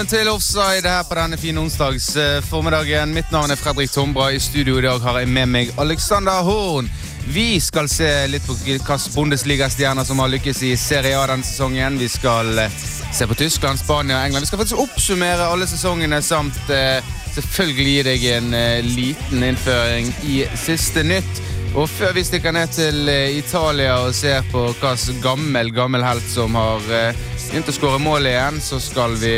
Velkommen til Offside her på denne fine onsdags eh. Mitt navn er Fredrik Tombra. I studio i dag har jeg med meg Alexander Horn. Vi skal se litt på hvilke Bundesliga-stjerner som har lykkes i Serie A denne sesongen. Vi skal eh, se på Tyskland, Spania og England. Vi skal faktisk oppsummere alle sesongene samt eh, selvfølgelig gi deg en liten innføring i siste nytt. Og før vi stikker ned til Italia og ser på hvilken gammel, gammel helt som har begynt å skåre mål igjen, så skal vi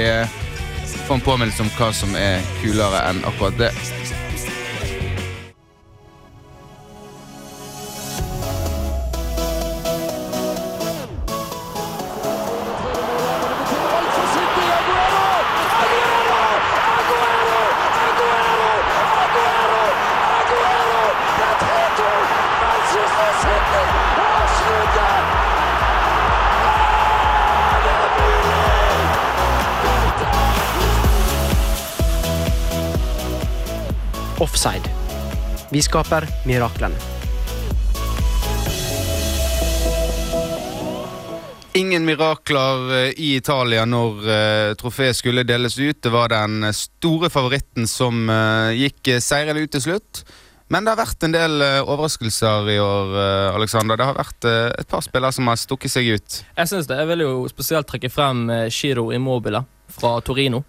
få en påminnelse om hva som er kulere enn akkurat det. Offside. Vi skaper miraklene. Ingen mirakler eh, i Italia når uh, trofeet skulle deles ut. Det var den store favoritten som eh, gikk seirende ut til slutt. Men det har vært en del eh, overraskelser i år, eh, Alexander. Det har vært eh, et par spillere som har stukket seg ut. Jeg synes det. Jeg vil jo spesielt trekke frem eh, Giro Immobile fra Torino.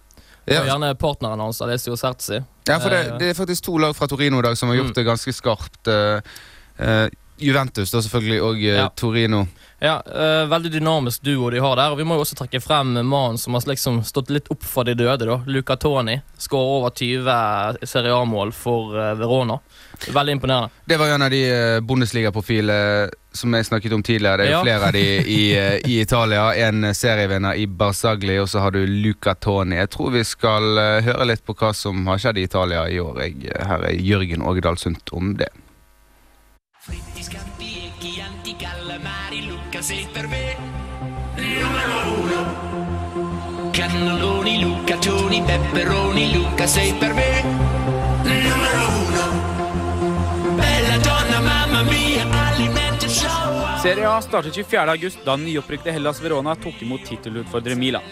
Ja. Og gjerne partneren hans, Alessio Sertzi. Ja, for det, Eh, det er faktisk to lag fra Torino i dag som har gjort Mm. det ganske skarpt. Eh, Juventus da selvfølgelig, og Ja. Torino. Ja, uh, Veldig dynamisk duo de har der. Og Vi må jo også trekke frem mannen som har liksom stått litt opp for de døde. da Luca Toni. Skårer over 20 Serie A-mål for uh, Verona. Veldig imponerende. Det var en av de uh, Bundesliga-profilene som jeg snakket om tidligere. Det er jo Ja. flere av de i, eh, i Italia. En serievinner i Barzagli, og så har du Luca Toni. Jeg tror vi skal eh, høre litt på hva som har skjedd i Italia i år. Jeg, her er Jørgen Ågedal Sundt om det. Cannoloni, Luca, Toni, pepperoni, Luca sei per me. Serie A startet 24. august da nyopprykkede Hellas Verona tok imot tittelutfordrer Milan.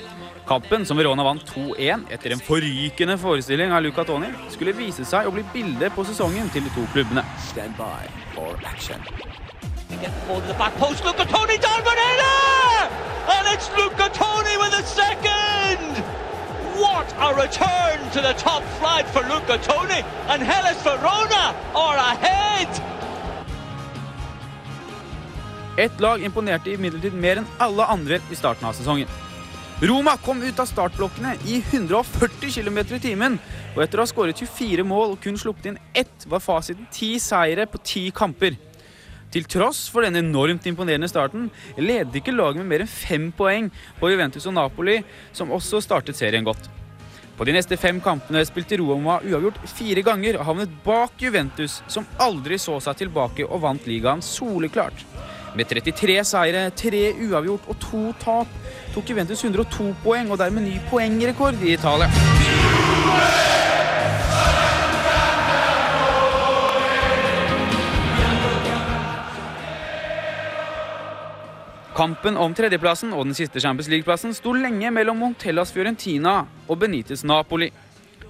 Kampen, som Verona vant 2-1 etter en forrykende forestilling av Luca Toni, skulle vise seg å bli bildet på sesongen til de to klubbene. Stand by for action. Get the ball to the back post. Luca Toni down Banana! And it's Luca Toni with a second! What a return to the top flight for Luca Toni! And Hellas Verona are ahead! Ett lag imponerte imidlertid mer enn alle andre i starten av sesongen. Roma kom ut av startblokkene i 140 km i timen, og etter å ha skåret 24 mål og kun sluppet inn ett, var fasiten ti seire på ti kamper. Til tross for den enormt imponerende starten ledet ikke laget med mer enn fem poeng på Juventus og Napoli, som også startet serien godt. På de neste fem kampene spilte Roma uavgjort fire ganger og havnet bak Juventus, som aldri så seg tilbake og vant ligaen soleklart. Med 33 seire, tre uavgjort og to tap tok Juventus 102 poeng og dermed ny poengrekord i Italia. Kampen om tredjeplassen og den siste Champions League-plassen sto lenge mellom Montellas Fiorentina og Benitez Napoli.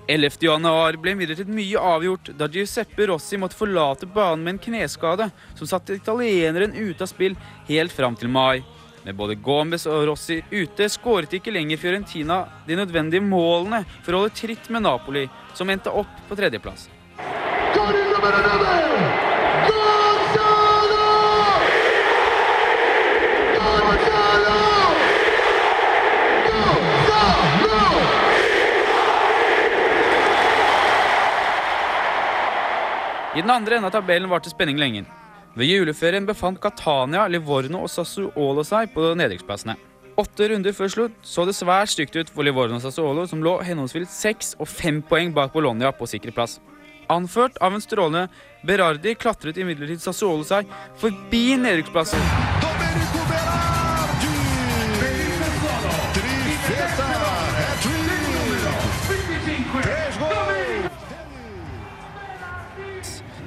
11. januar ble imidlertid mye avgjort da Giuseppe Rossi måtte forlate banen med en kneskade som satte italieneren ute av spill helt fram til mai. Med både Gomez og Rossi ute skåret ikke lenger Fiorentina de nødvendige målene for å holde tritt med Napoli, som endte opp på tredjeplass. con il I den andre enden av tabellen varte spenning lenge. Ved juleferien befant Catania, Livorno og Sassuolo seg på nedrykksplassene. Åtte runder før slutt så det svært stygt ut for Livorno og Sassuolo, som lå henholdsvis seks og fem poeng bak Bologna på sikker plass. Anført av en strålende Berardi klatret imidlertid Sassuolo seg forbi nedrykksplassen.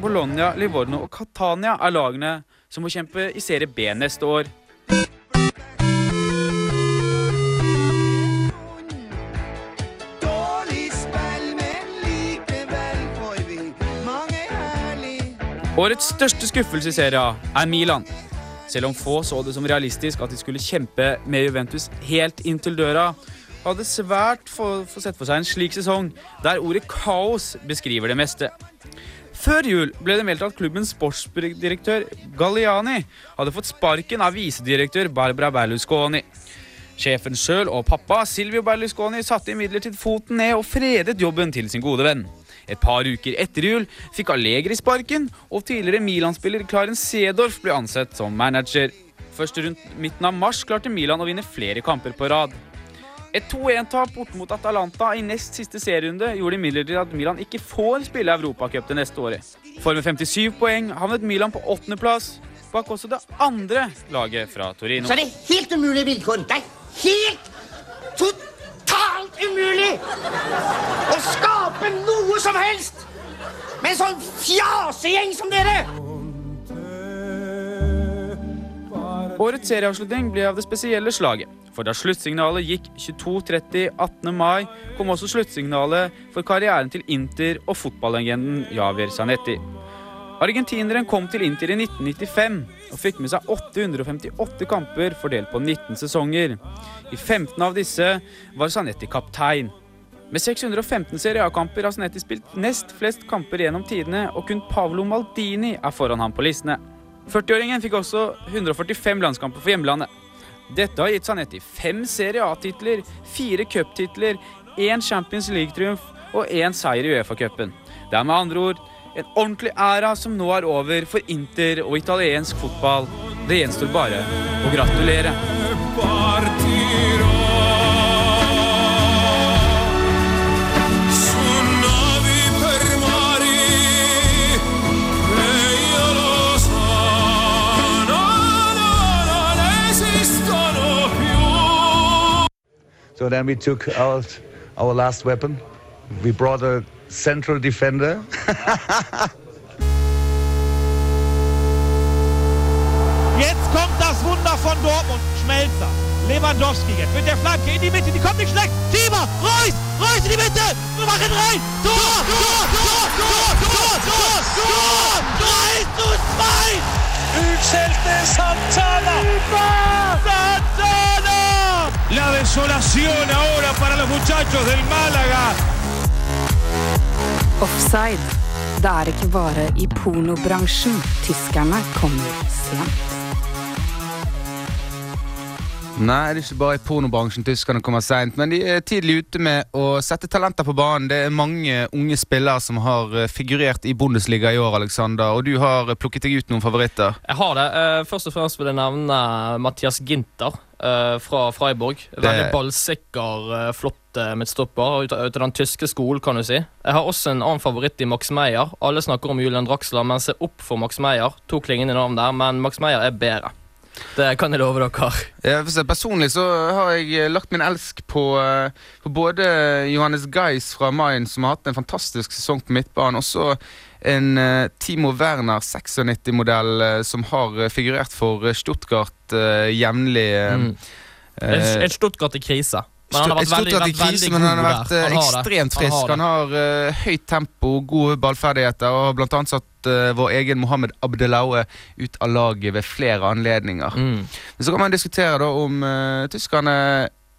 Bologna, Livorno og Catania er lagene som må kjempe i serie B neste år. Årets største skuffelse i serien er Milan. Selv om få så det som realistisk at de skulle kjempe med Juventus helt inntil døra, hadde svært få sett for seg en slik sesong der ordet kaos beskriver det meste. Før jul ble det meldt at klubbens sportsdirektør Galliani hadde fått sparken av visedirektør Barbara Berlusconi. Sjefen sjøl og pappa Silvio Berlusconi satte imidlertid foten ned og fredet jobben til sin gode venn. Et par uker etter jul fikk Allegri sparken, og tidligere Milan-spiller Clarence Seedorf ble ansett som manager. Først rundt midten av mars klarte Milan å vinne flere kamper på rad. Et 2-1-tap bort mot Atalanta i nest siste serierunde gjorde imidlertid at Milan ikke får spille Europacup det neste året. For med 57 poeng havnet Milan på åttendeplass, bak også det andre laget fra Torino. så er det helt umulige vilkår. Det er helt totalt umulig å skape noe som helst med en sånn fjasegjeng som dere! Årets serieavslutning ble av det spesielle slaget. For da sluttsignalet gikk 22.30 18. mai, kom også sluttsignalet for karrieren til Inter og fotballegenden Javier Zanetti. Argentineren kom til Inter i 1995 og fikk med seg 858 kamper fordelt på 19 sesonger. I 15 av disse var Zanetti kaptein. Med 615 Serie A-kamper har Zanetti spilt nest flest kamper gjennom tidene, og kun Pavlo Maldini er foran ham på listene. 40-åringen fikk også 145 landskamper for hjemlandet. Dette har gitt Zanetti fem Serie A-titler, fire cuptitler, én Champions League-triumf og én seier i Uefa-cupen. Det er med andre ord en ordentlig æra som nå er over for Inter og italiensk fotball. Det gjenstår bare å gratulere. So then we took out our last weapon. We brought a central defender. Jetzt kommt das Wunder von Dortmund. Schmelzer. Lewandowski jetzt mit der Flanke in die Mitte. Die kommt nicht schlecht. Schieber. Reus. Reus in die Mitte. Wir machen rein. Tor. Tor. Tor. Tor. Tor. Tor. Tor. 3 zu 2. Utschelte Santana. Santana. La desolación ahora para los muchachos del Málaga. Offside. Det er ikke bare i pornobransjen tyskerne kommer sent. Nei, det er ikke bare i pornobransjen tyskerne kommer seint, men de er tidlig ute med å sette talenter på banen. Det er mange unge spillere som har eh, figurert i Bundesliga i år, Alexander, og du har eh, plukket deg ut noen favoritter. Jeg har det. Eh, Først og fremst vil jeg nevne Mathias Ginter fra Freiburg. Veldig ballsikker, eh, flott eh, midtstopper. Ut av den tyske skolen, kan du si. Jeg har også en annen favoritt i Max Meyer. Alle snakker om Julian Draxler, men se opp for Max Meyer. To klingende navn der, men Max Meyer er bedre. Det kan jeg love dere. Ja, Personlig så har jeg eh, lagt min elsk på, eh, på både Johannes Geis fra Mayen, som har hatt en fantastisk sesong på midtbanen, og så en eh, Timo Werner 96-modell eh, som har figurert for Stuttgart jevnlig. Mm. et Stuttgart i krise. Han har vært veldig, vært veldig krise, god men han har vært der. Han har ekstremt Han frisk. har. Han har uh, høyt tempo, gode ballferdigheter og har annet satt uh, vår egen Mohammed Abdelaue ut av laget ved flere anledninger. Mm. Så kan man diskutere da om uh, tyskerne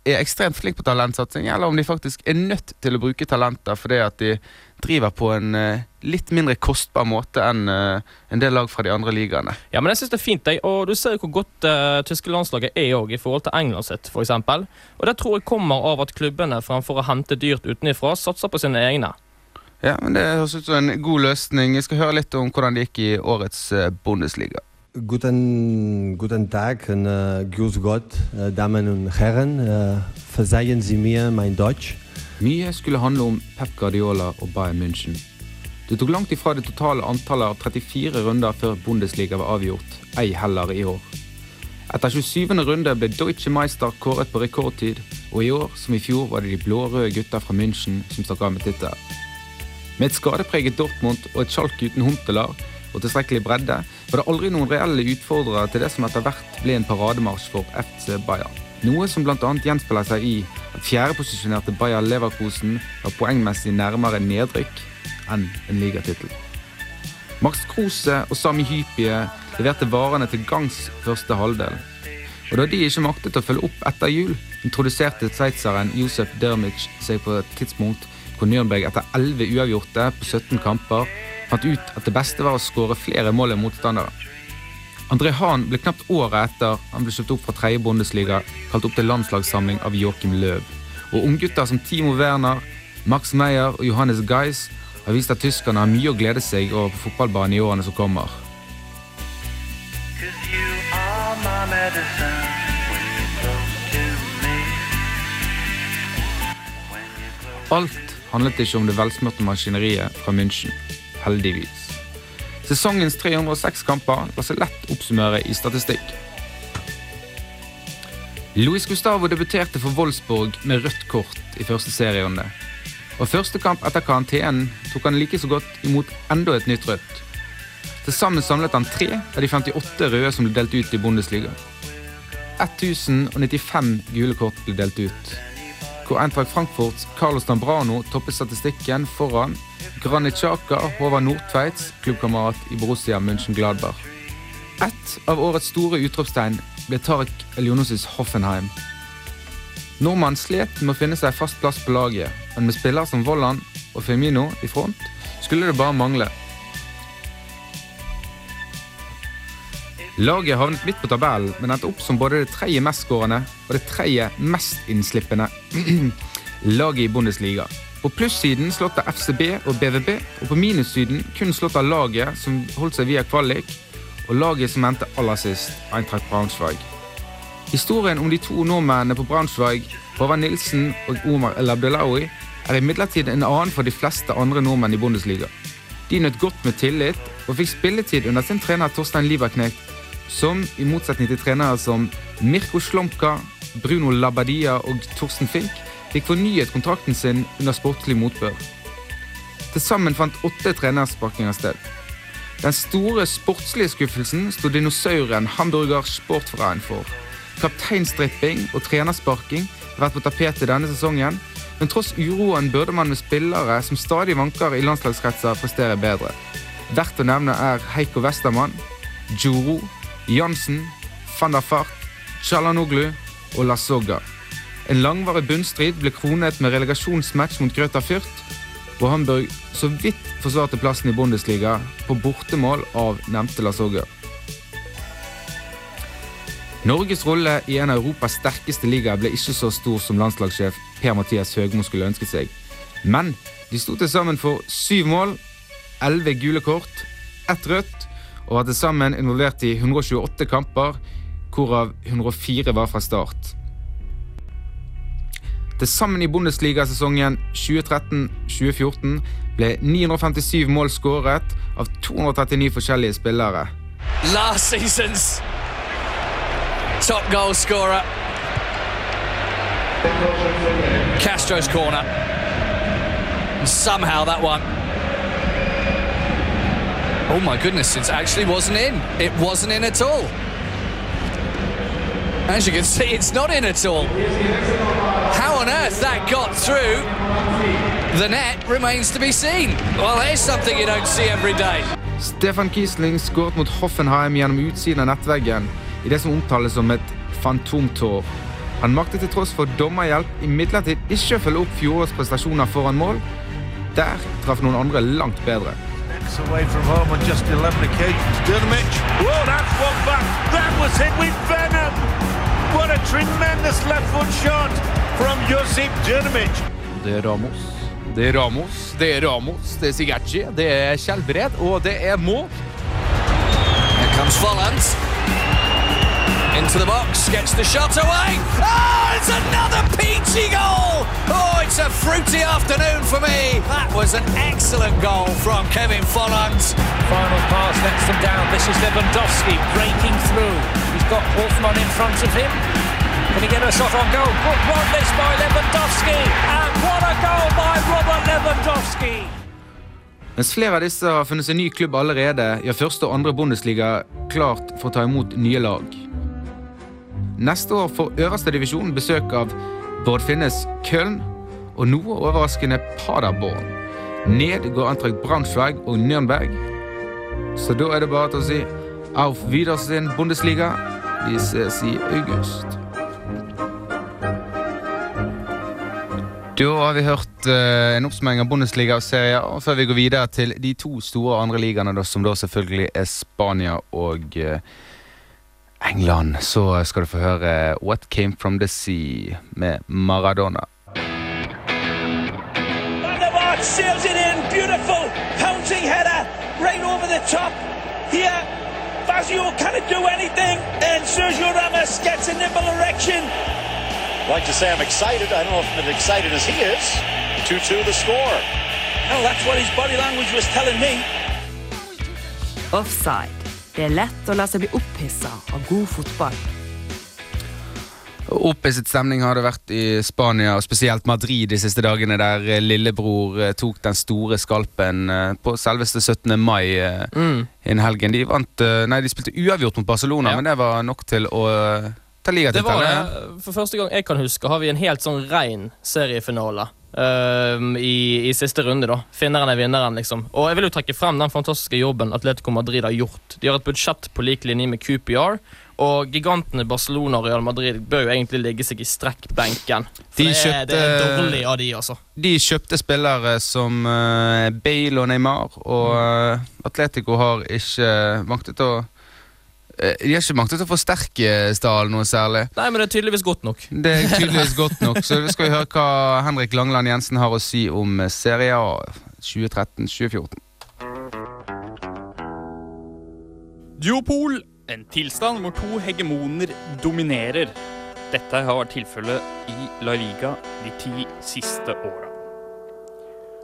er ekstremt flinke på talentsatsing, eller om de faktisk er nødt til å bruke talenter fordi at de driver på en eh, litt mindre kostbar måte enn eh, en del lag fra de andre ligaene. Ja, men jeg synes det er fint, jeg. Og du ser jo hvor godt uh, tyske landslaget er også, i forhold til England sitt, eksempel. Og det tror jeg kommer av at klubbene fremfor å hente dyrt utenifra, satser på sine egne. Ja, men Det høres ut som en god løsning. Jeg skal høre litt om hvordan det gikk i årets Bundesliga. Guten, guten Tag und äh, grüß Gott, uh, Damen und Herren. Uh, verzeihen Sie mir mein Deutsch. Mye skulle handle om Pep Guardiola og Bayern München. Det tok langt ifra det totale antallet av 34 runder før Bundesliga var avgjort, ei heller i år. Etter 27. runde ble Deutsche Meister kåret på rekordtid, og i år som i fjor var det de blå-røde gutta fra München som stakk av med tittelen. Med et skadepreget Dortmund og et Schalke uten Huntelaar og tilstrekkelig bredde, var det aldri noen reelle utfordrere til det som etter hvert ble en parademarsj for FC Bayern. Noe som bl.a. gjenspeiler seg i at fjerdeposisjonerte Bayer Leverkusen var poengmessig nærmere nedrykk enn en ligatittel. Max Kruse og Sami Hypie leverte varene til gangs første halvdel. Og da de ikke maktet å følge opp etter jul, introduserte sveitseren Josef Dermic seg på et tidspunkt hvor Nürnberg etter 11 uavgjorte på 17 kamper fant ut at det beste var å skåre flere mål enn motstandere. André Hahn ble knapt året etter han ble kjøpt opp fra tredje Bundesliga, kalt opp til landslagssamling av Joachim Löw. Og unggutter som Timo Werner, Max Meyer og Johannes Geis har vist at tyskerne har mye å glede seg over på fotballbanen i årene som kommer. Alt handlet ikke om det velsmurte maskineriet fra München. Heldigvis. Sesongens 306 kamper lar seg lett oppsummere i statistikk. Luis Gustavo debuterte for Wolfsburg med rødt kort i første serierunde. Og første kamp etter karantenen tok han like så godt imot enda et nytt rødt. Til sammen samlet han tre av de 58 røde som ble delt ut i Bundesliga. 1095 gule kort ble delt ut, hvor Eintracht Frankfurts Carlos Dambrano toppet statistikken foran Granit Xhaka Håvard Nordtveits, klubbkamerat i Borussia München-Gladberg. Ett av årets store utropstegn ble Tarek Elionosis Hoffenheim. Nordmannen slet med å finne seg fast plass på laget, men med spillere som Vollan og Firmino i front skulle det bare mangle. Laget havnet midt på tabellen, men endte opp som både det tredje mestskårende og det tredje mest innslippende laget i Bundesliga. På plussiden slått av FCB og BVB, og på minussiden kun slått av laget som holdt seg via kvalik, og laget som endte aller sist, Eintracht Braunschweig. Historien om de to nordmennene på Braunschweig, Håvard Nilsen og Omar El Abdelawi, er imidlertid en annen for de fleste andre nordmenn i Bundesliga. De nøt godt med tillit og fikk spilletid under sin trener Torstein Lieberknecht, som i motsetning til trenere som Mirko Slomka, Bruno Labbadia og Torsten Fink, fikk fornyet kontrakten sin under sportslig motbør. Til sammen fant åtte trenersparkinger sted. Den store sportslige skuffelsen sto dinosauren Hamburger Sportverein for. Kapteinstripping og trenersparking har vært på tapetet denne sesongen, men tross uroen burde man med spillere som stadig vanker i landslagskretser, prestere bedre. Verdt å nevne er Heiko Westermann, Juro, Jansen, van der Fart, Chalanoglu og Lasogga. En langvarig bunnstrid ble kronet med relegasjonsmatch mot Grøta Fürth, hvor Hamburg så vidt forsvarte plassen i Bundesliga på bortemål av nevnte Lasogga. Norges rolle i en av Europas sterkeste ligaer ble ikke så stor som landslagssjef Per-Mathias Høgmo skulle ønske seg. Men de sto til sammen for syv mål, elleve gule kort, ett rødt og var til sammen involvert i 128 kamper, hvorav 104 var fra start. Til sammen i Bundesliga-sesongen 2013-2014 ble 957 mål skåret av 239 forskjellige spillere. last season's top goal scorer. Castro's corner. And somehow that one. Oh my goodness, it actually wasn't in. It wasn't in at all. As you can see, it's not in at all. How on earth that got through the net remains to be seen. Well, there's something you don't see every day. Stefan Kiesling skåret mot Hoffenheim gjennom utsiden av nettveggen i det som omtales som et fantomtår. Han maktet til tross for dommerhjelp imidlertid ikke å følge opp fjorårets prestasjoner foran mål. Der traff noen andre langt bedre. It's away from home on just 11 occasions. Durnamic. Whoa, that's one back. That was hit with venom. What a tremendous left foot shot from Josip Durnamic. Det er Ramos. Det er Ramos, det er Ramos, det er Sigerci, det er Kjellbred, og det er mål. Here comes Folland. Into the box, gets the shot away. Oh, it's another peachy goal. Oh, it's a fruity afternoon for me. That was an excellent goal from Kevin Folland. Final pass lets them down. This is Lewandowski breaking through. He's got Wolfman in front of him. Can he get a shot on goal? Good run this by Lewandowski. And what a goal by Robert Lewandowski. Mens flere av disse har funnet seg ny klubb allerede, gjør første og andre Bundesliga klart for å ta imot nye lag. Neste år får øverste divisjon besøk av Bård Finnes Köln og noe overraskende Paderborn. Ned går Antrakt Braunschweig og Nürnberg. Så da er det bare til å si Auf Wiedersehen, Bundesliga. Vi ses i august. Da har vi hørt uh, en oppsummering av Bundesliga og serier. Og før vi går videre til de to store andre ligaene, som da selvfølgelig er Spania og eh, England, så skal du få høre eh, What Came From The Sea med Maradona. Van der sails it in. Beautiful pouncing header right over the top. Here, Fazio cannot do anything. And Sergio Ramos gets a nipple erection. like to say I'm excited. I don't know if I'm as excited as he is. 2-2 the score. Well, that's what his body language was telling me. Offside. Det er lett å la seg bli opphissa av god fotball. Opphisset stemning har det vært i Spania, og spesielt Madrid de siste dagene, der eh, lillebror eh, tok den store skalpen eh, på selveste 17. mai Mm. innen helgen. De vant Nei, de spilte uavgjort mot Barcelona, men det var nok til å ta Det var ligatittelen. det. For første gang jeg kan huske, har vi en helt sånn rein seriefinale. Ehm, i, I siste runde, da. Finneren er vinneren, liksom. Og jeg vil jo trekke frem den fantastiske jobben Atletico Madrid har gjort. De har et budsjett på lik linje med QPR. Og gigantene Barcelona og Real Madrid bør jo egentlig ligge seg i strekkbenken. For De det, er, det er dårlig av de, altså. De kjøpte spillere som uh, Bale og Neymar, og uh, Atletico har ikke maktet å De har ikke maktet å forsterke stallen noe særlig. Nei, men det er tydeligvis godt nok. Det er tydeligvis godt nok, så vi skal vi høre hva Henrik Langland Jensen har å si om eh, Serie A 2013-2014. Duopol, en tilstand hvor to hegemoner dominerer. Dette har vært tilfellet i La Liga de ti siste åra.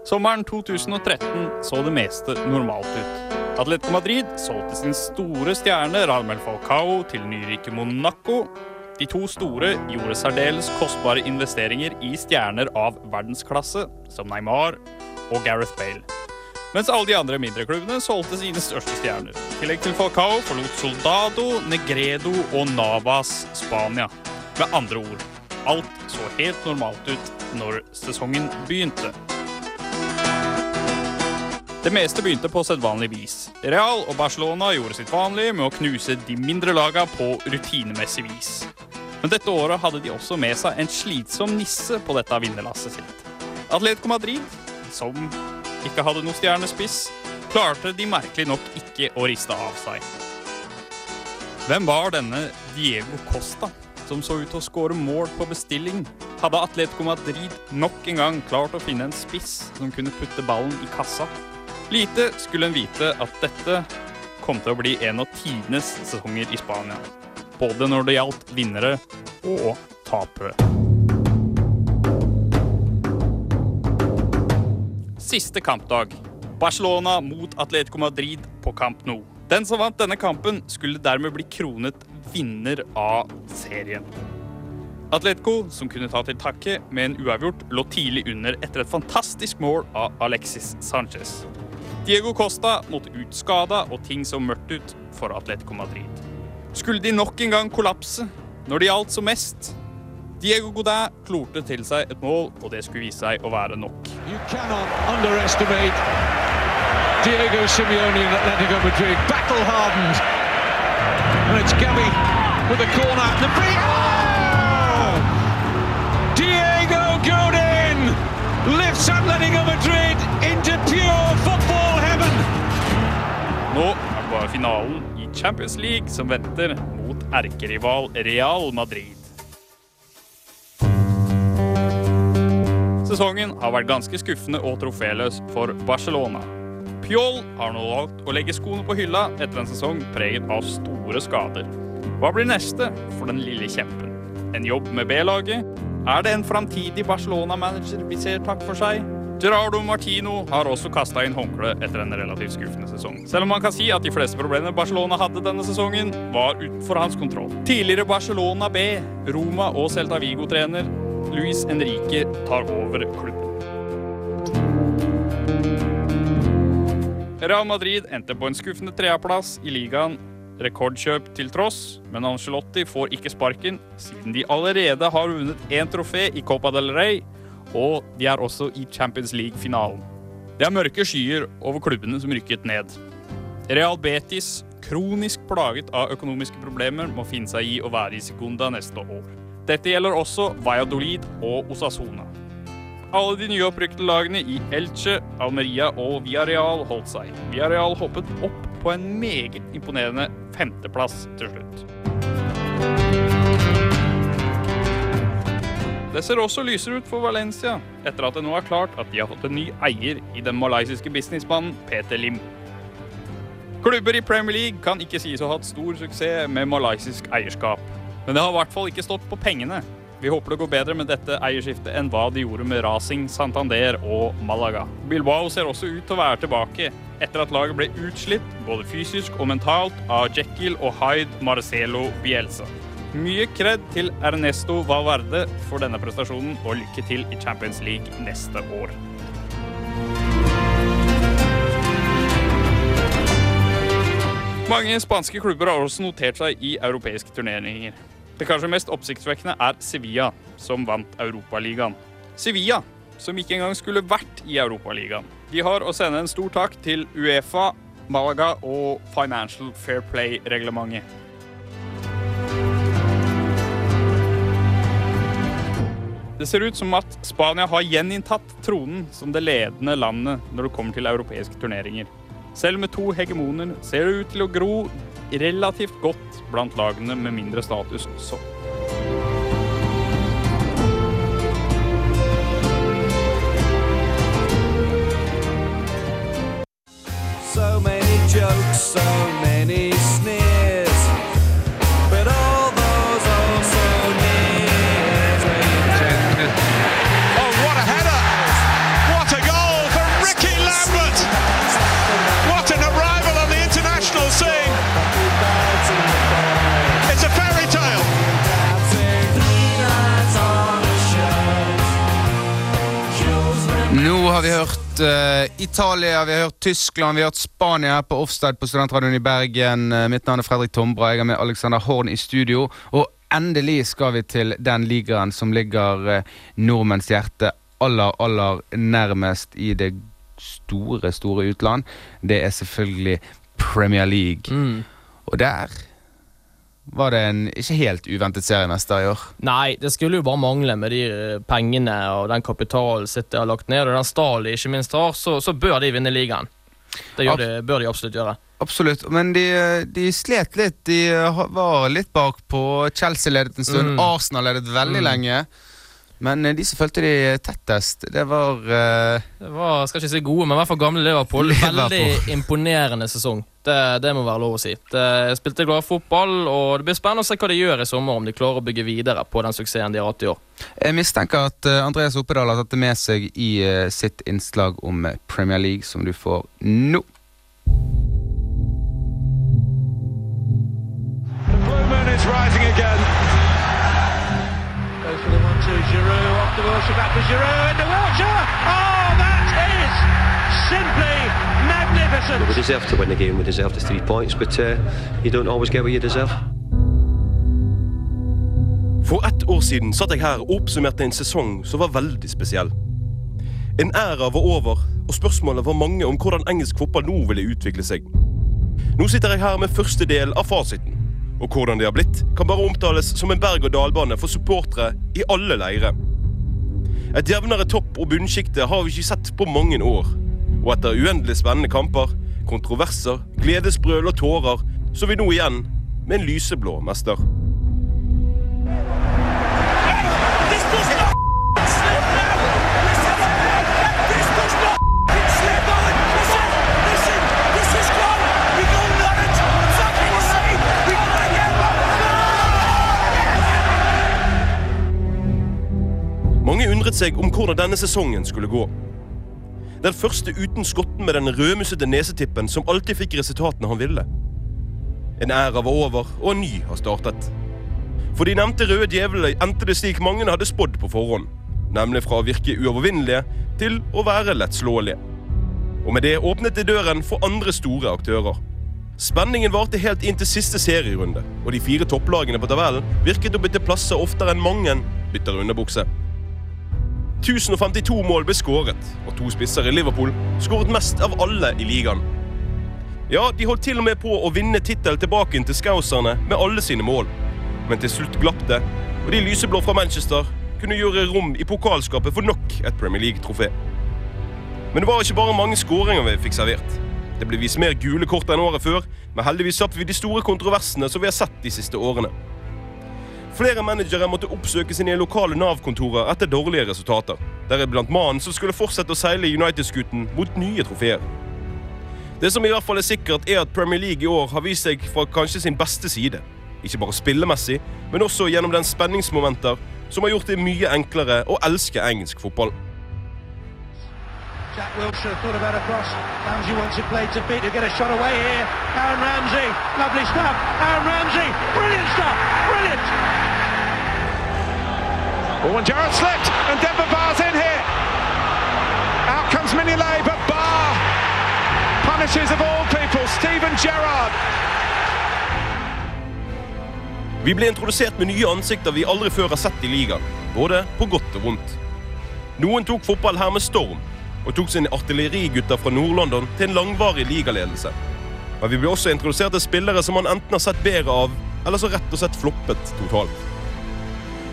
Sommeren 2013 så det meste normalt ut. Atletico Madrid solgte sin store stjerne Ramel Falcao til nyrike Monaco. De to store gjorde særdeles kostbare investeringer i stjerner av verdensklasse, som Neymar og Gareth Bale. Mens alle de andre mindre klubbene solgte sine største stjerner. I tillegg til Falcao forlot Soldado, Negredo og Navas Spania. Med andre ord, alt så helt normalt ut når sesongen begynte. Det meste begynte på sedvanlig vis. Real og Barcelona gjorde sitt vanlige med å knuse de mindre laga på rutinemessig vis. Men dette året hadde de også med seg en slitsom nisse på dette vinnerlasset sitt. Atletico Madrid, som ikke hadde noe stjernespiss, klarte de merkelig nok ikke å riste av seg. Hvem var denne Diego Costa, som så ut til å skåre mål på bestilling? Hadde Atletico Madrid nok en gang klart å finne en spiss som kunne putte ballen i kassa? Lite skulle en vite at dette kom til å bli en av tidenes sesonger i Spania. Både når det gjaldt vinnere og tapere. Siste kampdag. Barcelona mot Atletico Madrid på Camp Nou. Den som vant denne kampen, skulle dermed bli kronet vinner av serien. Atletico, som kunne ta til takke med en uavgjort, lå tidlig under etter et fantastisk mål av Alexis Sanchez. Diego Costa måtte utskada og ting så mørkt ut for Atletico Madrid. Skulle de nok en gang kollapse når det gjaldt som mest? Diego Godin klorte til seg et mål, og det skulle vise seg å være nok. Diego Simeone and Atletico Madrid. Battle hardened. And it's Gavi with the corner. The. Oh! Diego Godin lifts Atletico Madrid into pure football. Nå er det bare finalen i Champions League som venter mot erkerival Real Madrid. Sesongen har vært ganske skuffende og troféløs for Barcelona. Pjol har nå valgt å legge skoene på hylla etter en sesong preget av store skader. Hva blir neste for den lille kjempen? En jobb med B-laget? Er det en framtidig Barcelona-manager vi ser takk for seg? Gerardo Martino har også kasta inn håndkleet etter en relativt skuffende sesong. Selv om man kan si at de fleste problemene Barcelona hadde denne sesongen, var utenfor hans kontroll. Tidligere Barcelona B, Roma og Celta Vigo-trener Luis Enrique tar over klubben. Real Madrid endte på en skuffende tredjeplass i ligaen, rekordkjøp til tross, men Ancelotti får ikke sparken, siden de allerede har vunnet én trofé i Copa del Rey, og de er også i Champions League-finalen. Det er mørke skyer over klubbene som rykket ned. Real Betis, kronisk plaget av økonomiske problemer, må finne seg i å være i Segunda neste år. Dette gjelder også Valladolid og Osasona. Alle de nyopprykkede lagene i Elche, Almeria og Villarreal holdt seg. Villarreal hoppet opp på en meget imponerende femteplass til slutt. Det ser også lysere ut for Valencia, etter at det nå er klart at de har fått en ny eier i den malaysiske businessmannen Peter Lim. Klubber i Premier League kan ikke sies å ha hatt stor suksess med malaysisk eierskap. Men det har i hvert fall ikke stått på pengene. Vi håper det går bedre med dette eierskiftet enn hva de gjorde med Racing, Santander og Malaga. Bilbao ser også ut til å være tilbake, etter at laget ble utslitt både fysisk og mentalt av Jekyll og Hyde Marcelo Bielsa. Mye kred til Ernesto Valverde for denne prestasjonen, og lykke til i Champions League neste år. Mange spanske klubber har også notert seg i europeiske turneringer. Det kanskje mest oppsiktsvekkende er Sevilla, som vant Europaligaen. Sevilla, som ikke engang skulle vært i Europaligaen. De har å sende en stor takk til Uefa, Malaga og Financial Fair Play-reglementet. Det ser ut som at Spania har gjeninntatt tronen som det ledende landet når det kommer til europeiske turneringer. Selv med to hegemoner ser det ut til å gro relativt godt blant lagene med mindre status også. So many jokes, so many har vi hørt uh, Italia, vi har hørt Tyskland, vi har hørt Spania her på Offside på Studentradioen i Bergen. Eh, mitt navn er Fredrik Tombra, jeg er med Alexander Horn i studio. Og endelig skal vi til den ligaen som ligger uh, nordmenns hjerte aller, aller nærmest i det store, store utland. Det er selvfølgelig Premier League. Og der var det en ikke helt uventet seriemester i år. Nei, det skulle jo bare mangle med de eh, pengene og den kapitalen City har lagt ned, og den stallen de ikke minst har, så, så bør de vinne ligaen. Det de, bør de absolutt gjøre. Absolutt, men de, de slet litt. De var litt bakpå. Chelsea ledet en stund. Mm. Arsenal ledet veldig Mm. lenge. Men eh, de som fulgte de tettest, det var uh, Det var, skal ikke si gode, men i hvert fall gamle Liverpool. Liverpool. Veldig imponerende sesong. Det, det må være lov å si. De spilte glad fotball, og det blir spennende å se hva de gjør i sommer, om de klarer å bygge videre på den suksessen de har hatt i år. Jeg mistenker at eh, Andreas Oppedal har tatt det med seg i sitt innslag om Premier League, som du får nå. The Blue moon is rising magnificent. We deserve to win the game, we deserve the three points, but uh, you don't always get what you deserve. For ett år siden satt jeg her og oppsummerte en sesong som var veldig spesiell. En æra var over, og spørsmålet var mange om hvordan engelsk fotball nå ville utvikle seg. Nå sitter jeg her med første del av fasiten. Og hvordan det har blitt, kan bare omtales som en berg-og-dal-bane for supportere i alle leire. Et jevnere topp- og bunnsjikte har vi ikke sett på mange år. Og etter uendelig spennende kamper, kontroverser, gledesbrøl og tårer, så vi nå igjen med en lyseblå mester. Mange undret seg om hvordan denne sesongen skulle gå. Den første uten skotten med den rødmussete nesetippen som alltid fikk resultatene han ville. En æra var over, og en ny har startet. For de nevnte røde djevlene endte det slik mange hadde spådd på forhånd. Nemlig fra å virke uovervinnelige til å være lettslåelige. Og med det åpnet det døren for andre store aktører. Spenningen varte helt inn til siste serierunde, og de fire topplagene på tabellen virket å bytte plasser oftere enn mange bytter underbukse. 1052 mål ble skåret, og to spisser i Liverpool skåret mest av alle i ligaen. Ja, de holdt til og med på å vinne tittel tilbake til Scouserne med alle sine mål. Men til slutt glapp det, og de lyseblå fra Manchester kunne gjøre rom i pokalskapet for nok et Premier League-trofé. Men det var ikke bare mange skåringer vi fikk servert. Det ble vist mer gule kort enn året før, men heldigvis slapp vi de store kontroversene som vi har sett de siste årene. Flere managere måtte oppsøke sine lokale Nav-kontorer etter dårlige resultater. Deriblant mannen som skulle fortsette å seile United-skuten mot nye trofeer. Det som i hvert fall er sikkert, er at Premier League i år har vist seg fra kanskje sin beste side. Ikke bare spillemessig, men også gjennom den spenningsmomenter som har gjort det mye enklere å elske engelsk fotball. Jack Wilshere thought about a cross. Ramsey wants it played to beat to get a shot away here. Aaron Ramsey, lovely stuff. Aaron Ramsey, brilliant stuff, brilliant. Oh, and Jarrett slipped, and Denver Barr's in here. Out comes Mignolet, but Barr punishes of all people, Steven Gerrard. Vi ble introdusert med nye ansikter vi aldri før har sett i ligaen. Både på godt og vondt. Noen tok fotball her med storm, og tok sine artillerigutter fra Nord-London til en langvarig ligaledelse. Men vi ble også introdusert til spillere som man enten har sett bedre av, eller så rett og slett floppet totalt.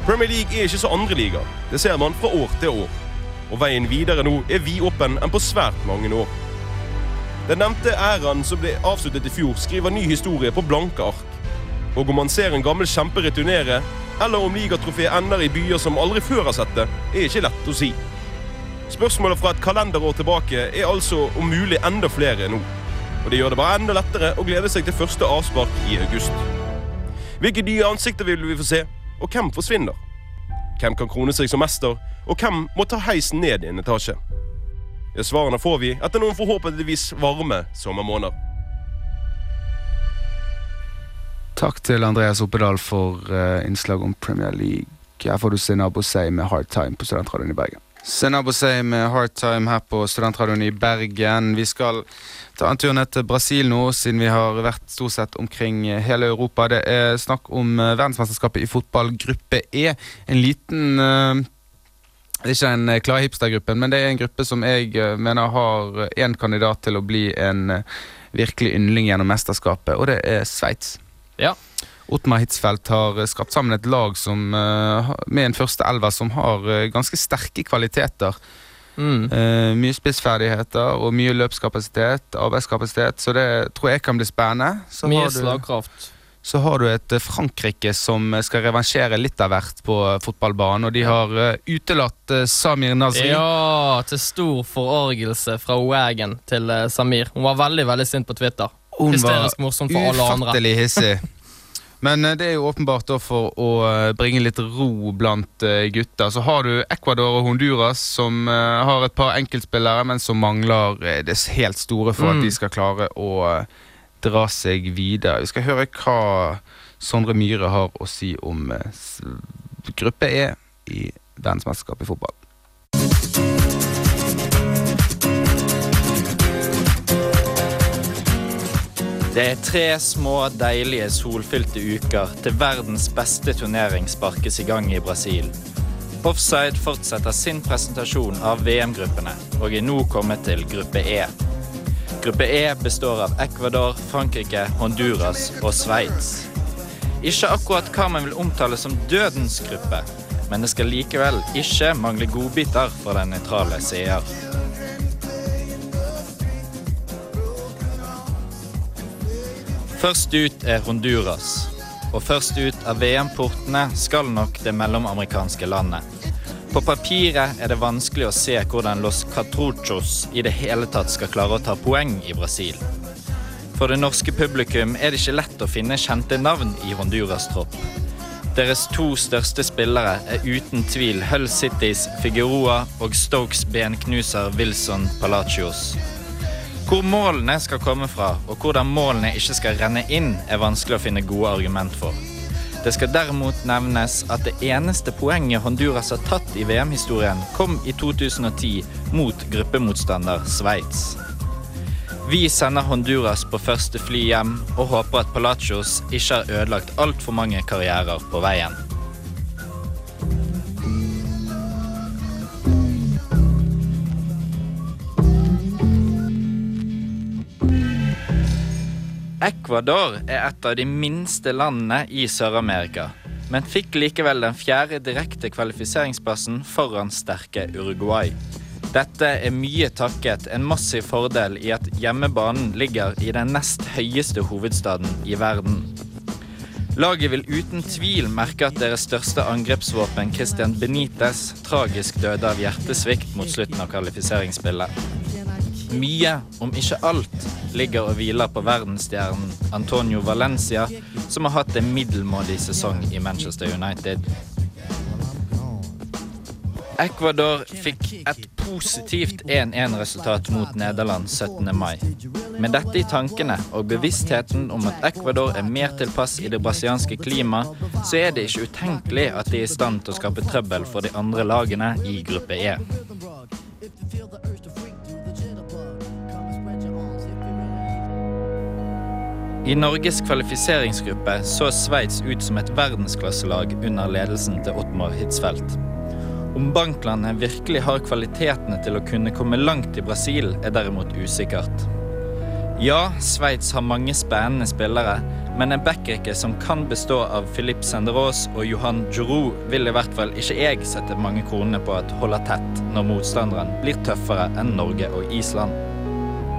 Premier League er ikke så andre liga. Det ser man fra år til år. Og veien videre nå er vidåpen enn på svært mange år. Den nevnte æraen som ble avsluttet i fjor, skriver ny historie på blanke ark. Og om man ser en gammel kjempe returnere, eller om ligatrofeet ender i byer som aldri før har sett det, er ikke lett å si. Spørsmålet fra et kalenderår tilbake er altså om mulig enda flere nå. Og det gjør det bare enda lettere å glede seg til første avspark i august. Hvilke nye ansikter vil vi få se, og hvem forsvinner? Hvem kan krone seg som mester, og hvem må ta heisen ned i en etasje? Ja, svarene får vi etter noen forhåpentligvis varme sommermåneder. Takk til Andreas Oppedal for innslaget innslag om Premier League. Her får du se nabo si med Hard Time på Studentradioen i Bergen. Sinab Osei med Hard Time her på Studentradioen i Bergen. Vi skal ta en tur ned til Brasil nå, siden vi har vært stort sett omkring hele Europa. Det er snakk om uh, verdensmesterskapet i fotball gruppe E. En liten uh, ikke en klar hipstergruppe, men det er en gruppe som jeg mener har én kandidat til å bli en virkelig yndling gjennom mesterskapet, og det er Sveits. Ja. Ottmar Hitzfeldt har eh, skapt sammen et lag som, eh, med en første elver som har eh, ganske sterke kvaliteter. Mm. Uh, mye spissferdigheter og mye løpskapasitet, arbeidskapasitet, så det tror jeg kan bli spennende. Så Mye har du- slagkraft. Så har du et Frankrike som skal revansjere litt av hvert på fotballbanen, og de har utelatt Samir Nazri. Ja, til stor forargelse fra Wagon til Samir. Hun var veldig veldig sint på Twitter. Hysterisk morsom for alle andre. ufattelig hissig. Men eh, det er jo åpenbart for å eh, bringe litt ro blant eh, gutter. Så har du Ecuador og Honduras som har et par enkeltspillere, men som mangler det helt store for Mm. at de skal klare å dra seg videre. Vi skal høre hva Sondre Myhre har å si om gruppe E i verdensmesterskapet i fotball. Det er tre små, deilige, solfylte uker til verdens beste turnering sparkes i gang i Brasil. Offside fortsetter sin presentasjon av VM-gruppene og er nå kommet til gruppe E. Gruppe E består av Ecuador, Frankrike, Honduras og Sveits. Ikke akkurat hva man vil omtale som dødens gruppe, men det skal likevel ikke mangle godbiter for den nøytrale seer. Først ut er Honduras. Og først ut av VM-portene skal nok det mellomamerikanske landet. På papiret er det vanskelig å se hvordan Los Catruchos i det hele tatt skal klare å ta poeng i Brasil. For det norske publikum er det ikke lett å finne kjente navn i Honduras tropp. Deres to største spillere er uten tvil Hull Citys Figueroa og Stokes benknuser Wilson Palacios. Hvor målene skal komme fra, og hvordan målene ikke skal renne inn, er vanskelig å finne gode argument for. Det skal derimot nevnes at det eneste poenget Honduras har tatt i VM-historien, kom i 2010 mot gruppemotstander Sveits. Vi sender Honduras på første fly hjem og håper at Palacios ikke har ødelagt altfor mange karrierer på veien. Ecuador er et av de minste landene i Sør-Amerika, men fikk likevel den fjerde direkte kvalifiseringsplassen foran sterke Uruguay. Dette er mye takket en massiv fordel i at hjemmebanen ligger i den nest høyeste hovedstaden i verden. Laget vil uten tvil merke at deres største angrepsvåpen, Christian Benitez, tragisk døde av hjertesvikt mot slutten av kvalifiseringsspillet. Mye, om ikke alt, ligger og hviler på verdensstjernen Antonio Valencia, som har hatt en middelmådig sesong i Manchester United. Ecuador fikk et positivt 1-1-resultat mot Nederland 17. mai. Med dette i tankene og bevisstheten om at Ecuador er mer tilpass i det brasilianske klimaet, så er det ikke utenkelig at de er i stand til å skape trøbbel for de andre lagene i gruppe E. I Norges kvalifiseringsgruppe så Sveits ut som et verdensklasselag under ledelsen til Ottmar Hitzfeldt. Om banklandet virkelig har kvalitetene til å kunne komme langt i Brasil, er derimot usikkert. Ja, Sveits har mange spennende spillere, men en backrekke som kan bestå av Philippe Senderås og Johan Giroud, vil i hvert fall ikke jeg sette mange kronene på at holder tett når motstanderen blir tøffere enn Norge og Island.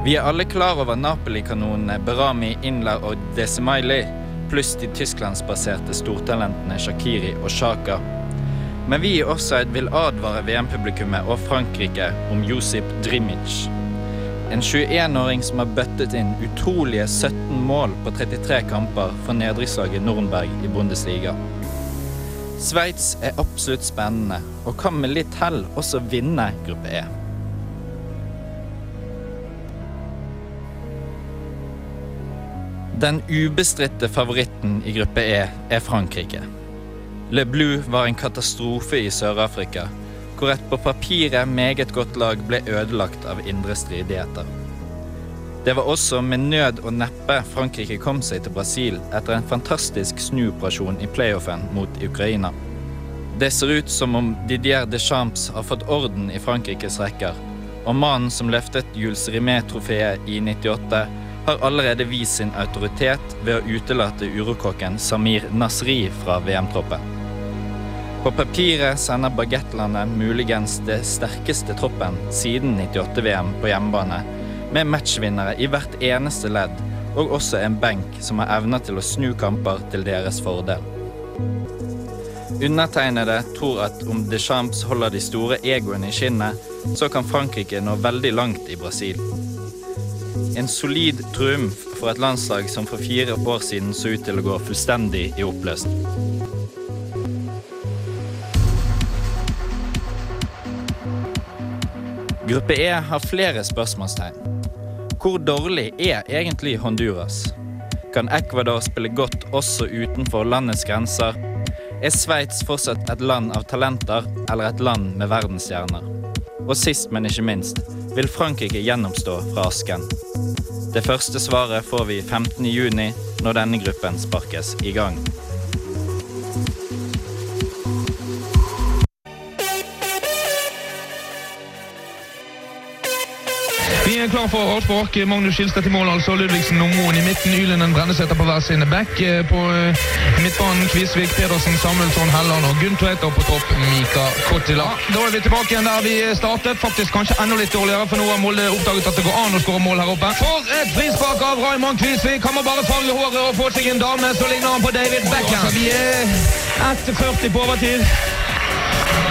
Vi er alle klar over Napoli-kanonene Berami, Inler og Desimaili, pluss de tysklandsbaserte stortalentene Shakiri og Shaka. Men vi i Offside vil advare VM-publikummet og Frankrike om Josip Drimic. En 21-åring som har bøttet inn utrolige 17 mål på 33 kamper for nedrykkslaget Nürnberg i Bundesliga. Sveits er absolutt spennende, og kan med litt hell også vinne gruppe E. Den ubestridte favoritten i gruppe E er Frankrike. Le Bleu var en katastrofe i Sør-Afrika, hvor et på papiret meget godt lag ble ødelagt av indre stridigheter. Det var også med nød og neppe Frankrike kom seg til Brasil etter en fantastisk snuoperasjon i playoffen mot Ukraina. Det ser ut som om Didier Deschamps har fått orden i Frankrikes rekker, og mannen som løftet Jules Rimet-trofeet i 98, har allerede vist sin autoritet ved å utelate urokokken Samir Nasri fra VM-troppen. På papiret sender bagettlandet muligens det sterkeste troppen siden 98-VM på hjemmebane, med matchvinnere i hvert eneste ledd, og også en benk som har evner til å snu kamper til deres fordel. Undertegnede tror at om Deschamps holder de store egoene i skinnet, så kan Frankrike nå veldig langt i Brasil. En solid triumf for et landslag som for fire år siden så ut til å gå fullstendig i oppløsning. Gruppe E har flere spørsmålstegn. Hvor dårlig er egentlig Honduras? Kan Ecuador spille godt også utenfor landets grenser? Er Sveits fortsatt et land av talenter eller et land med verdensstjerner? Og sist, men ikke minst, vil Frankrike gjennomstå fra asken? Det første svaret får vi 15. juni, når denne gruppen sparkes i gang. Er klar for avspark. Magnus Skilstad til mål, altså. Ludvigsen og Moen i midten. Ylenden Brenneseter på hver sine back. Eh, På eh, midtbanen Kvisvik, Pedersen, Samuelsson, Helland og Gunn Og på topp Mika Kottila. Da er vi tilbake igjen der vi startet. Faktisk kanskje enda litt dårligere, for nå har Molde oppdaget at det går an å skåre mål her oppe. For et frispark av Raymond Kvisvik! Han må bare farge håret og få seg en dame, så ligner han på David Beckham. Altså, vi er 1,40 på overtid.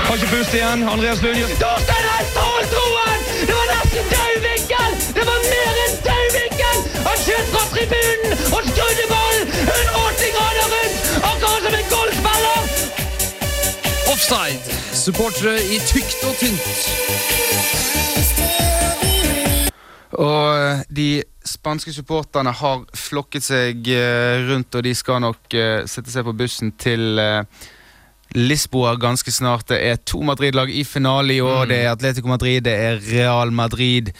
Har ikke pust igjen. Andreas Lund Torstein dro han! Det var nesten tribunen og skrudde ballen 180 grader rundt! Akkurat som en golfspiller! Offside. Supportere i tykt og tynt. Og eh, de spanske supporterne har flokket seg eh, rundt, og de skal nok eh, sette seg på bussen til Lisboa ganske snart. Det er to Madrid-lag i finale i år. Det er Atletico Madrid, det er Real Madrid.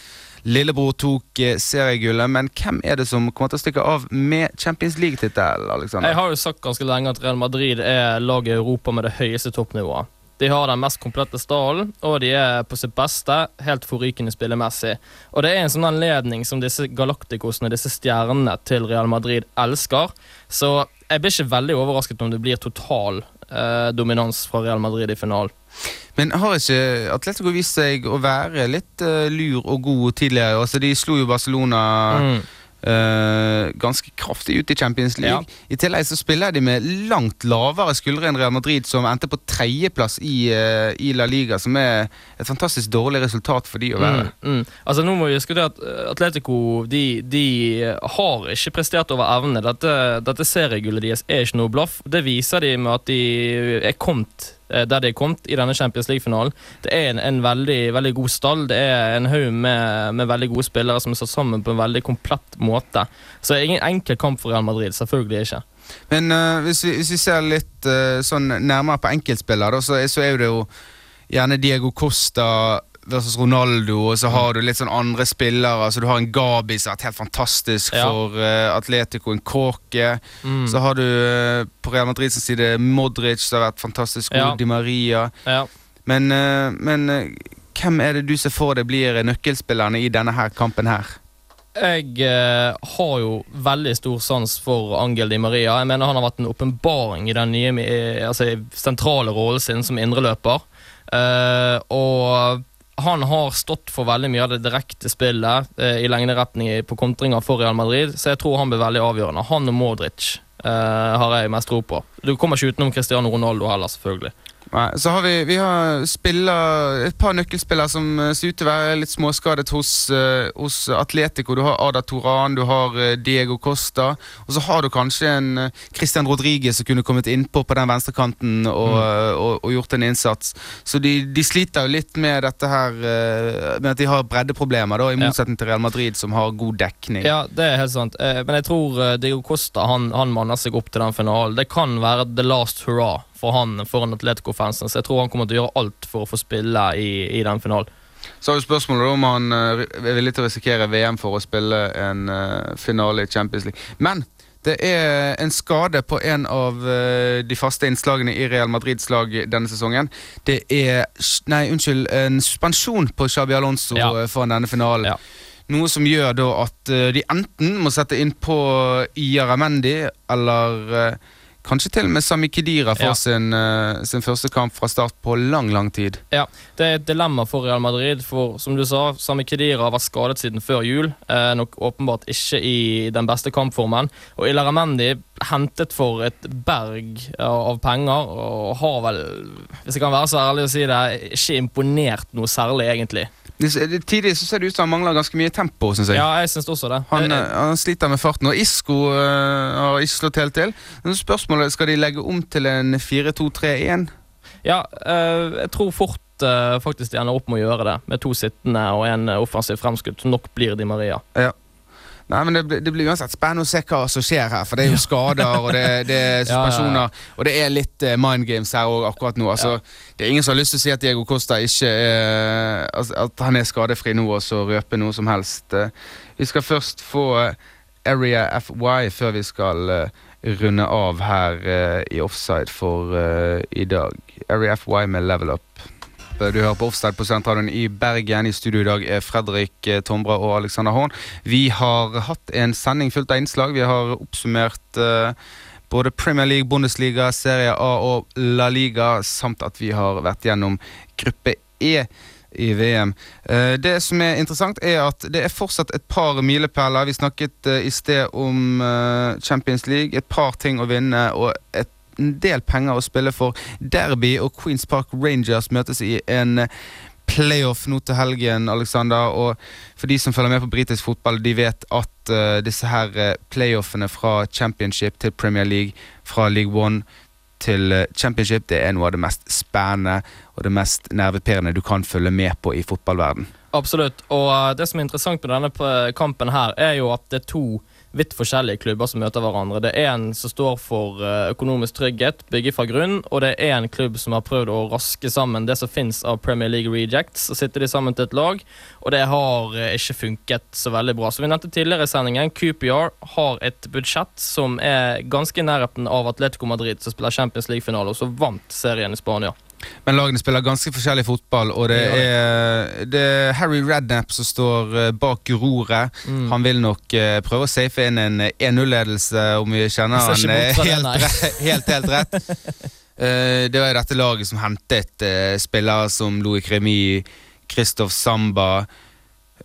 Lillebror tok eh, seriegullet, men hvem er det som kommer til å stikke av med Champions League-tittelen? Jeg har jo sagt ganske lenge at Real Madrid er laget i Europa med det høyeste toppnivået. De har den mest komplette stallen, og de er på sitt beste helt forrykende spillemessig. Og det er en sånn anledning som disse galaktikosene, disse stjernene til Real Madrid, elsker. Så jeg blir ikke veldig overrasket om det blir total eh, dominans fra Real Madrid i finalen. Men har ikke Atletico vist seg å være litt uh, lur og god tidligere? Altså, de slo jo Barcelona Mm. Uh, ganske kraftig ut i Champions League. I tillegg så spiller de med langt lavere skuldre enn Real Madrid, som endte på tredjeplass i, uh, i La Liga, som er et fantastisk dårlig resultat for de å være. Mm, mm. Altså nå må vi huske det at Atletico de, de har ikke prestert over evne. Dette, dette seriegullet deres er ikke noe blaff. Det viser de med at de er kommet der de er kommet i denne Champions League-finalen. Det er en, en veldig, veldig god stall. Det er en haug med, med veldig gode spillere som er satt sammen på en veldig komplett måte. Så det er ingen enkel kamp for Real Madrid. Selvfølgelig ikke. Men uh, hvis, vi, hvis vi ser litt uh, sånn nærmere på enkeltspillere, så, så er det jo gjerne Diego Costa versus Ronaldo, og så har du litt sånn andre spillere. Altså Du har en Gabi som har vært helt fantastisk Ja. for uh, Atletico, en Kåke. Mm. Så har du uh, på Real Madrids side Modric som har vært fantastisk god, Ja. Di Maria. Ja. Men, uh, men hvem er det du ser for deg blir nøkkelspillerne i denne her kampen her? Jeg eh, har jo veldig stor sans for Angel Di Maria. Jeg mener Han har vært en åpenbaring i den nye altså, sentrale rollen sin som indreløper. Eh, og han har stått for veldig mye av det direkte spillet eh, i lengderetning på kontringer for Real Madrid, så jeg tror han blir veldig avgjørende. Han og Modric eh, har jeg mest tro på. Du kommer ikke utenom Cristiano Ronaldo heller, selvfølgelig. Nei, så har vi, vi har spiller, et par nøkkelspillere som eh, ser ut til å være litt småskadet hos, eh, hos Atletico. Du har Ada Toran, du har eh, Diego Costa, og så har du kanskje en Christian Rodriguez som kunne kommet innpå på den venstrekanten og, mm. og, og gjort en innsats. Så de, de sliter jo litt med dette her med at de har breddeproblemer, da, i motsetning til Real Madrid, som har god dekning. Ja, det er helt sant. Men jeg tror Diego Costa han, han manner seg opp til den finalen. Det kan være the last hurrah for han foran Atletico-fansen, så jeg tror han kommer til å gjøre alt for å få spille i, i den finalen. Så er jo spørsmålet om han eh, er villig til å risikere VM for å spille en eh, finale i Champions League. Men det er en skade på en av eh, de faste innslagene i Real Madrids lag denne sesongen. Det er Nei, unnskyld. En suspensjon på Xabi Alonso Ja. foran denne finalen. Noe som gjør da at de enten må sette inn på Iara Mendy eller Kanskje til og med Sami Khedira for Ja. sin, uh, sin første kamp fra start på lang, lang tid. Ja, Det er et dilemma for Real Madrid. For som du sa, Sami Khedira har vært skadet siden før jul. Eh, nok åpenbart ikke i den beste kampformen. Og Ilaramendi hentet for et berg av av penger og har vel, hvis jeg kan være så ærlig å si det, ikke imponert noe særlig, egentlig. Tidlig så ser det ut som han mangler ganske mye tempo, Synes jeg. Ja, jeg synes også det. Han, Eh, eh, han sliter med farten, og Isco øh, har ikke slått helt til. Men spørsmålet Skal de legge om til en 4-2-3-1? Ja, øh, jeg tror fort øh, faktisk de ender opp med å gjøre det, med to sittende og en eh, offensiv fremskutt, som nok blir Di Maria. Ja. Nei, men det, blir- det blir uansett spennende å se hva som skjer her. For det er jo skader, og det, det er Ja, ja, suspensjoner. Og det er litt uh, mind games her òg akkurat nå. Altså, Det er ingen som har lyst til å si at Diego Costa ikke altså, At han er skadefri nå, og så røpe noe som helst. Uh, Vi skal først få Area FY før vi skal runde av her i offside for i dag. Area FY med Level Up. Du hører på Offside på Studentradioen i Bergen. I studio i dag er Fredrik eh, Tombra og Alexander Horn. Vi har hatt en sending fullt av innslag. Vi har oppsummert uh, både Premier League, Bundesliga, Serie A og La Liga, samt at vi har vært gjennom gruppe E i VM. Eh, Det som er interessant, er at det er fortsatt et par milepæler. Vi snakket i sted om Champions League. Et par ting å vinne og et en del penger å spille for. Derby og Queens Park Rangers møtes i en playoff nå til helgen, Alexander. Og for de som følger med på britisk fotball, de vet at uh, disse her eh, playoffene fra championship til Premier League, fra League One til eh, championship, det er noe av det mest spennende og det mest nervepirrende du kan følge med på i fotballverden. Absolutt. Og det som er interessant med denne kampen her, er jo at det er to vidt forskjellige klubber som møter hverandre. Det er en som står for eh, økonomisk trygghet, bygge fra grunn, og det er en klubb som har prøvd å raske sammen det som fins av Premier League rejects, og sitter de sammen til et lag, og det har eh, ikke funket så veldig bra. Som vi nevnte tidligere i sendingen, QPR har et budsjett som er ganske i nærheten av Atletico Madrid, som spiller Champions League-finale, og som vant serien i Spania. Men lagene spiller ganske forskjellig fotball, og det er, det er Harry Redknapp som står eh, bak roret. Mm. Han vil nok eh, prøve å safe inn en 1-0-ledelse, om vi kjenner han eh, det, helt, helt, helt rett. Eh, det var dette laget som hentet eh, spillere som Louis Cremy, Christoph Samba.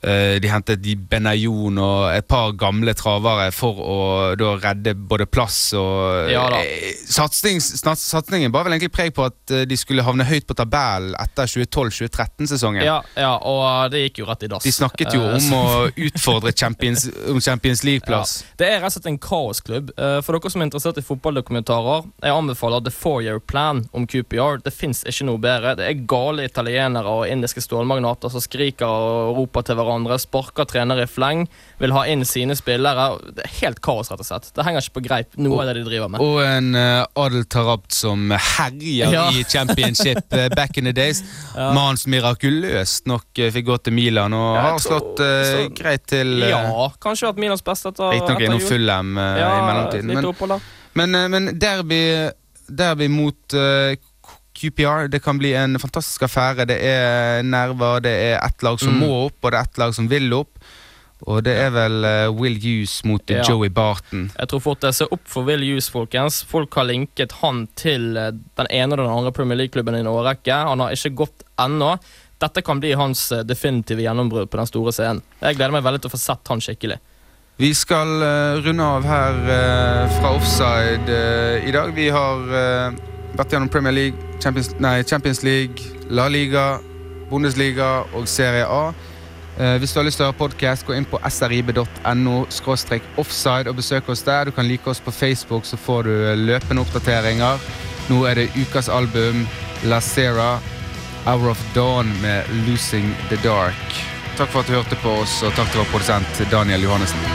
Eh, de hentet de Benayoun og et par gamle travere for å da redde både plass og Ja eh, satsings, Satsingen bar vel egentlig preg på at eh, de skulle havne høyt på tabellen etter 2012-2013-sesongen. Ja, ja, og det gikk jo rett i dass. De snakket jo om å utfordre Champions, om Champions League-plass. Ja. Det er rett og slett en kaosklubb. For dere som er interessert i fotballdokumentarer, jeg anbefaler The Four Year Plan om QPR. Det fins ikke noe bedre. Det er gale italienere og indiske stålmagnater som skriker og roper til hverandre, sparker trenere i fleng, vil ha inn sine spillere. Det er helt kaos, rett og slett. Det henger ikke på greip, noe av det de driver med. Og en uh, Adel Tarabt som herjer Ja. i championship eh, back in the days. Ja. Mannen som mirakuløst nok uh, fikk gå til Milan og har slått så- greit til uh, Ja, kanskje vært Milans beste etter, Riktignok etter innom jul. Fulham uh, Ja, i mellomtiden. Men, men, men derby, derby mot eh, QPR, det kan bli en fantastisk affære. Det er nerver, det er ett lag som Mm. må opp, og det er ett lag som vil opp. Og det er vel uh, Will Hughes mot Ja. Joey Barton. Jeg tror fort jeg ser opp for Will Hughes, folkens. Folk har linket han til eh, den ene og den andre Premier League-klubben i en årrekke. Han har ikke gått ennå. Dette kan bli hans eh, definitive gjennombrudd på den store scenen. Jeg gleder meg veldig til å få sett han skikkelig. Vi skal uh, runde av her uh, fra offside i dag. Vi har vært gjennom Premier League, Champions, nei, Champions League, La Liga, Bundesliga og Serie A. Eh, hvis du har lyst til å høre podkast, gå inn på srib.no offside og besøk oss der. Du kan like oss på Facebook, så får du eh, løpende oppdateringer. Nå er det ukas album La Sera, Hour of Dawn med Losing the Dark. Takk for at du hørte på oss, og takk til vår produsent Daniel Johannessen.